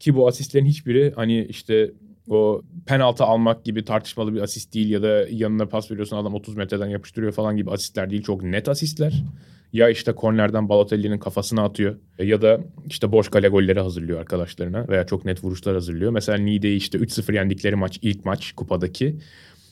Ki bu asistlerin hiçbiri hani işte o penaltı almak gibi tartışmalı bir asist değil ya da yanına pas veriyorsun adam 30 metreden yapıştırıyor falan gibi asistler değil. Çok net asistler. Ya işte kornerden Balotelli'nin kafasına atıyor ya da işte boş kale golleri hazırlıyor arkadaşlarına veya çok net vuruşlar hazırlıyor. Mesela Niğde'yi işte 3-0 yendikleri maç ilk maç kupadaki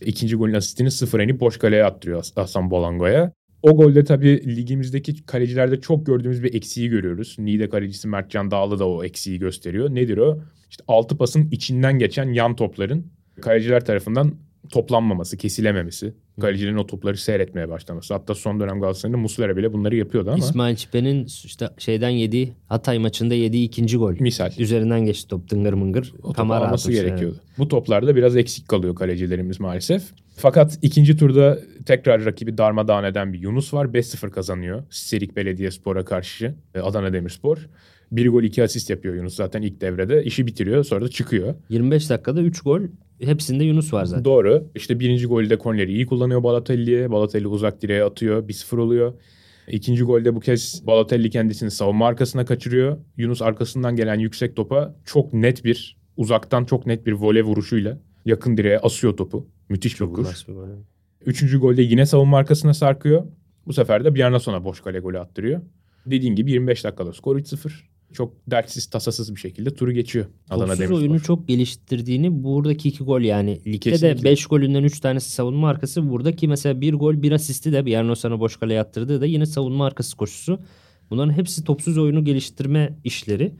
ikinci golün asistini sıfır inip boş kaleye attırıyor Has- Hasan Bolango'ya. O golde tabii ligimizdeki kalecilerde çok gördüğümüz bir eksiği görüyoruz. Niğde kalecisi Mertcan Dağlı da o eksiği gösteriyor. Nedir o? İşte altı pasın içinden geçen yan topların kaleciler tarafından toplanmaması, kesilememesi. Kalecilerin o topları seyretmeye başlaması. Hatta son dönem Galatasaray'da Muslera bile bunları yapıyordu ama İsmail Çipe'nin işte şeyden yediği Hatay maçında yediği ikinci gol. misal. Üzerinden geçti top dıngır mıngır. O topu alması gerekiyordu. Bu toplarda biraz eksik kalıyor kalecilerimiz maalesef. Fakat ikinci turda tekrar rakibi darmadağın eden bir Yunus var. 5-0 kazanıyor. Serik Belediyespor'a karşı e, Adana Demirspor. Bir gol iki asist yapıyor Yunus zaten ilk devrede. İşi bitiriyor sonra da çıkıyor. 25 dakikada 3 gol. Hepsinde Yunus var zaten. Doğru. İşte birinci golde korneri iyi kullanıyor Balotelli'ye. Balotelli uzak direğe atıyor. 1-0 oluyor. İkinci golde bu kez Balotelli kendisini savunma arkasına kaçırıyor. Yunus arkasından gelen yüksek topa çok net bir uzaktan çok net bir vole vuruşuyla yakın direğe asıyor topu. Müthiş bir vuruş. Klas bir gol. Üçüncü golde yine savunma arkasına sarkıyor. Bu sefer de bir yana sonra boş kale golü attırıyor. Dediğin gibi 25 dakikada skor 3-0. Çok dertsiz tasasız bir şekilde turu geçiyor. Adana Topsuz Demirspor. oyunu çok geliştirdiğini buradaki iki gol yani. Ligde de Kesinlikle. 5 golünden 3 tanesi savunma arkası. Buradaki mesela bir gol bir asisti de bir yerden sonra boş kaleye attırdığı da yine savunma arkası koşusu. Bunların hepsi topsuz oyunu geliştirme işleri.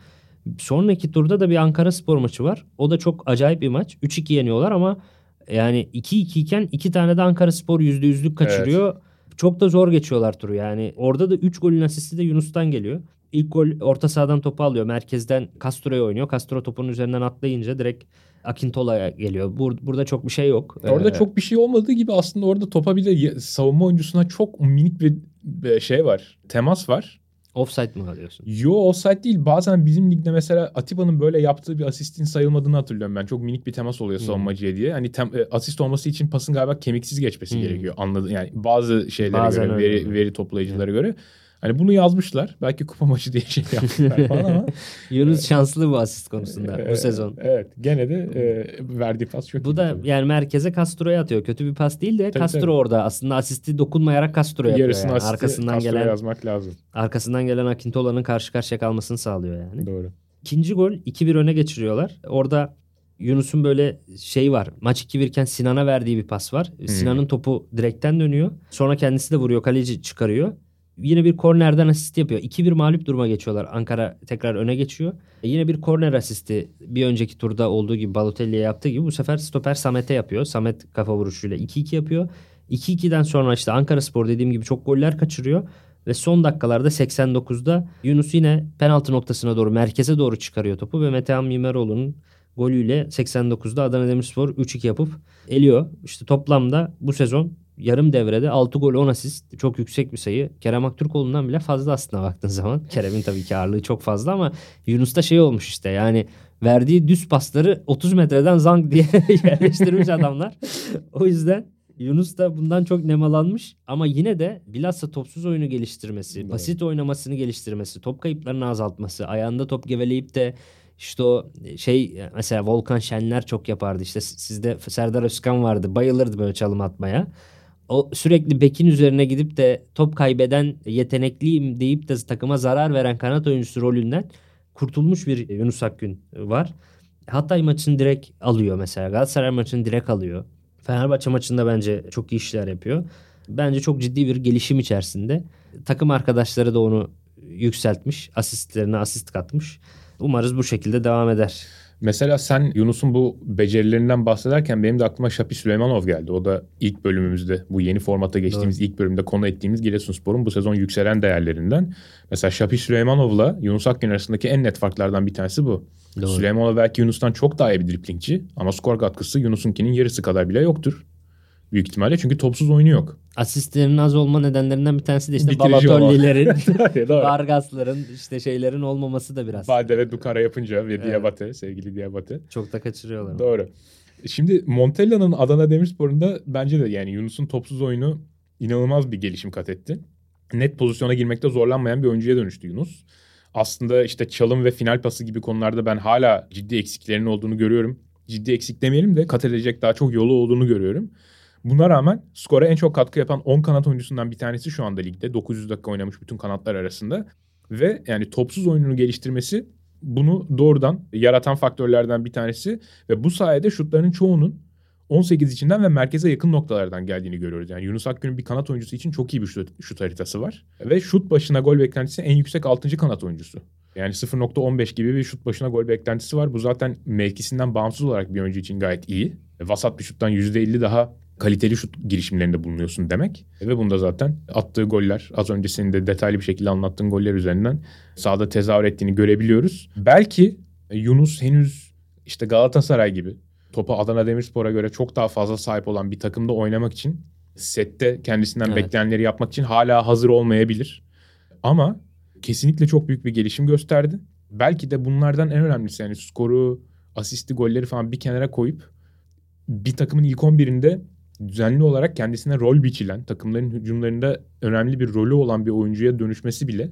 Sonraki turda da bir Ankara spor maçı var. O da çok acayip bir maç. 3-2 yeniyorlar ama yani 2-2 iken iki tane de Ankara spor %100'lük kaçırıyor. Çok da zor geçiyorlar turu yani. Orada da 3 golün asisti de Yunus'tan geliyor. İlk gol orta sahadan topu alıyor. Merkezden Castro'ya oynuyor. Castro topun üzerinden atlayınca direkt Akintola'ya geliyor. Bur- burada çok bir şey yok. Orada Ee, çok bir şey olmadığı gibi aslında orada topa ya- savunma oyuncusuna çok minik bir şey var. Temas var. offside mı alıyorsun? Yo offside değil. Bazen bizim ligde mesela Atiba'nın böyle yaptığı bir asistin sayılmadığını hatırlıyorum ben. Çok minik bir temas oluyor Hmm. savunmacıya diye. Hani tem- e, asist olması için pasın galiba kemiksiz geçmesi Hmm. gerekiyor. Anladım. Yani bazı şeylere Bazen göre, veri, veri toplayıcılara göre. Hani bunu yazmışlar. Belki kupa maçı diye şey yapmışlar falan ama. Yunus şanslı bu asist konusunda bu e, sezon. Evet. Gene de e, verdiği pas çok Bu da tabii. yani merkeze Castro'ya atıyor. Kötü bir pas değil de Tabii, Castro tabii. orada aslında asisti dokunmayarak Castro'ya. Yarısını yani. asisti Arkasından Castro'ya gelen yazmak lazım. arkasından gelen Akintola'nın karşı karşıya kalmasını sağlıyor yani. Doğru. İkinci gol 2-1 öne geçiriyorlar. Orada Yunus'un böyle şey var. Maç 2-1 iken Sinan'a verdiği bir pas var. Sinan'ın topu direkten dönüyor. Sonra kendisi de vuruyor. Kaleci çıkarıyor. Yine bir kornerden asist yapıyor. 2-1 mağlup duruma geçiyorlar. Ankara tekrar öne geçiyor. E yine bir korner asisti bir önceki turda olduğu gibi Balotelli'ye yaptığı gibi bu sefer stoper Samet'e yapıyor. Samet kafa vuruşuyla 2-2 yapıyor. 2-2'den sonra işte Ankara Spor dediğim gibi çok goller kaçırıyor. Ve son dakikalarda 89'da Yunus yine penaltı noktasına doğru merkeze doğru çıkarıyor topu ve Metehan Mimeroğlu'nun golüyle 89'da Adana Demirspor 3-2 yapıp eliyor. İşte toplamda bu sezon yarım devrede 6 gol 10 asist çok yüksek bir sayı. Kerem Aktürkoğlu'ndan bile fazla aslında baktığın zaman. Kerem'in tabii ki ağırlığı çok fazla ama Yunus'ta şey olmuş işte yani verdiği düz pasları 30 metreden zang diye yerleştirmiş adamlar. o yüzden Yunus da bundan çok nemalanmış ama yine de bilhassa topsuz oyunu geliştirmesi, Evet. basit oynamasını geliştirmesi, top kayıplarını azaltması, ayağında top geveleyip de işte o şey mesela Volkan Şenler çok yapardı. İşte sizde Serdar Özkan vardı. Bayılırdı böyle çalım atmaya. O sürekli bekin üzerine gidip de top kaybeden yetenekliyim deyip de takıma zarar veren kanat oyuncusu rolünden kurtulmuş bir Yunus Akgün var. Hatay maçını direkt alıyor mesela. Galatasaray maçını direkt alıyor. Fenerbahçe maçında bence çok iyi işler yapıyor. Bence çok ciddi bir gelişim içerisinde. Takım arkadaşları da onu yükseltmiş. Asistlerine asist katmış. Umarız bu şekilde devam eder. Mesela sen Yunus'un bu becerilerinden bahsederken benim de aklıma Şapi Süleymanov geldi. O da ilk bölümümüzde bu yeni formata geçtiğimiz Doğru. ilk bölümde konu ettiğimiz Giresunspor'un bu sezon yükselen değerlerinden. Mesela Şapi Süleymanov'la Yunus Akgün arasındaki en net farklardan bir tanesi bu. Doğru. Süleymanov belki Yunus'tan çok daha iyi bir driplingçi ama skor katkısı Yunus'unkinin yarısı kadar bile yoktur. Büyük ihtimalle çünkü topsuz oyunu yok. Asistlerin az olma nedenlerinden bir tanesi de işte Balotelli'lerin, Vargas'ların işte şeylerin olmaması da biraz. Bade ve Dukara yapınca ve evet. Diabate, sevgili Diabate. Çok da kaçırıyorlar. Doğru. Şimdi Montella'nın Adana Demirspor'unda bence de yani Yunus'un topsuz oyunu inanılmaz bir gelişim kat etti. Net pozisyona girmekte zorlanmayan bir oyuncuya dönüştü Yunus. Aslında işte çalım ve final pası gibi konularda ben hala ciddi eksiklerinin olduğunu görüyorum. Ciddi eksik demeyelim de kat edecek daha çok yolu olduğunu görüyorum. Buna rağmen skora en çok katkı yapan 10 kanat oyuncusundan bir tanesi şu anda ligde. 900 dakika oynamış bütün kanatlar arasında. Ve yani topsuz oyununu geliştirmesi bunu doğrudan yaratan faktörlerden bir tanesi. Ve bu sayede şutlarının çoğunun 18 içinden ve merkeze yakın noktalardan geldiğini görüyoruz. Yani Yunus Akgün'ün bir kanat oyuncusu için çok iyi bir şut, şut haritası var. Ve şut başına gol beklentisi en yüksek 6. kanat oyuncusu. Yani 0.15 gibi bir şut başına gol beklentisi var. Bu zaten mevkisinden bağımsız olarak bir oyuncu için gayet iyi. Vasat bir şuttan %50 daha kaliteli şut girişimlerinde bulunuyorsun demek. Ve bunda zaten attığı goller az önce senin de detaylı bir şekilde anlattığın goller üzerinden sahada tezahür ettiğini görebiliyoruz. Belki Yunus henüz işte Galatasaray gibi topa Adana Demirspor'a göre çok daha fazla sahip olan bir takımda oynamak için sette kendisinden evet. beklenenleri yapmak için hala hazır olmayabilir. Ama kesinlikle çok büyük bir gelişim gösterdi. Belki de bunlardan en önemlisi yani skoru, asisti, golleri falan bir kenara koyup bir takımın ilk 11'inde düzenli olarak kendisine rol biçilen, takımların hücumlarında önemli bir rolü olan bir oyuncuya dönüşmesi bile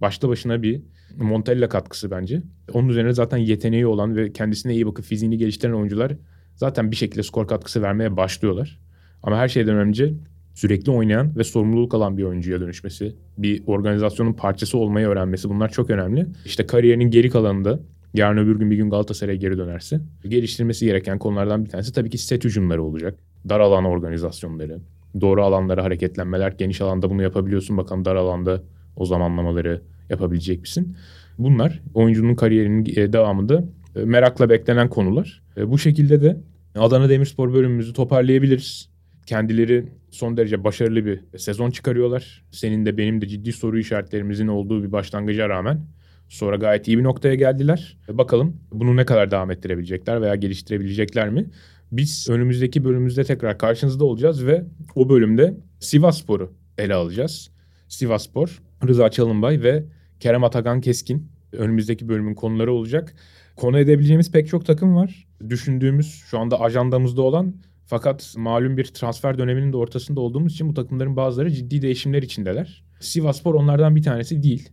başta başına bir Montella katkısı bence. Onun üzerine zaten yeteneği olan ve kendisine iyi bakıp fiziğini geliştiren oyuncular zaten bir şekilde skor katkısı vermeye başlıyorlar. Ama her şeyden önce sürekli oynayan ve sorumluluk alan bir oyuncuya dönüşmesi, bir organizasyonun parçası olmayı öğrenmesi bunlar çok önemli. İşte kariyerinin geri kalanında yarın öbür gün bir gün Galatasaray'a geri dönerse geliştirmesi gereken konulardan bir tanesi tabii ki set hücumları olacak dar alan organizasyonları, doğru alanlara hareketlenmeler, geniş alanda bunu yapabiliyorsun. Bakalım dar alanda o zamanlamaları yapabilecek misin? Bunlar oyuncunun kariyerinin e, devamında e, merakla beklenen konular. E, bu şekilde de Adana Demirspor bölümümüzü toparlayabiliriz. Kendileri son derece başarılı bir sezon çıkarıyorlar. Senin de benim de ciddi soru işaretlerimizin olduğu bir başlangıca rağmen sonra gayet iyi bir noktaya geldiler. Bakalım bunu ne kadar devam ettirebilecekler veya geliştirebilecekler mi? Biz önümüzdeki bölümümüzde tekrar karşınızda olacağız ve o bölümde Sivasspor'u ele alacağız. Sivasspor, Rıza Çalınbay ve Kerem Atakan Keskin önümüzdeki bölümün konuları olacak. Konu edebileceğimiz pek çok takım var. Düşündüğümüz şu anda ajandamızda olan fakat malum bir transfer döneminin de ortasında olduğumuz için bu takımların bazıları ciddi değişimler içindeler. Sivasspor onlardan bir tanesi değil.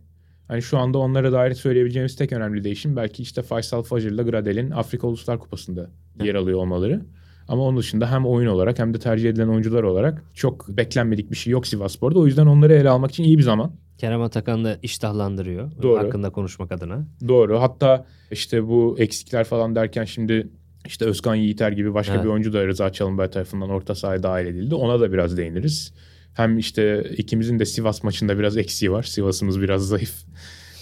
Hani şu anda onlara dair söyleyebileceğimiz tek önemli değişim belki işte Faysal Fajr'la Gradel'in Afrika Uluslar Kupası'nda yer alıyor olmaları. Ama onun dışında hem oyun olarak hem de tercih edilen oyuncular olarak çok beklenmedik bir şey yok Sivasspor'da. O yüzden onları ele almak için iyi bir zaman. Kerem Atakan da iştahlandırıyor. Doğru. Hakkında konuşmak adına. Doğru. Hatta işte bu eksikler falan derken şimdi işte Özkan Yiğiter gibi başka evet. bir oyuncu da Rıza Çalınbay tarafından orta sahaya dahil edildi. Ona da biraz değiniriz. Hem işte ikimizin de Sivas maçında biraz eksiği var. Sivas'ımız biraz zayıf.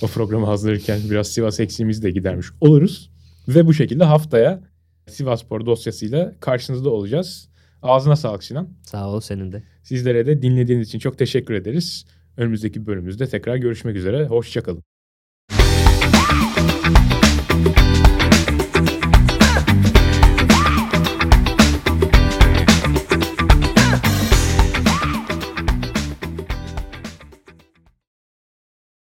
O programı hazırlarken biraz Sivas eksiğimizi de gidermiş oluruz. Ve bu şekilde haftaya Sivaspor dosyasıyla karşınızda olacağız. Ağzına sağlık Sinan. Sağ ol senin de. Sizlere de dinlediğiniz için çok teşekkür ederiz. Önümüzdeki bölümümüzde tekrar görüşmek üzere. Hoşçakalın.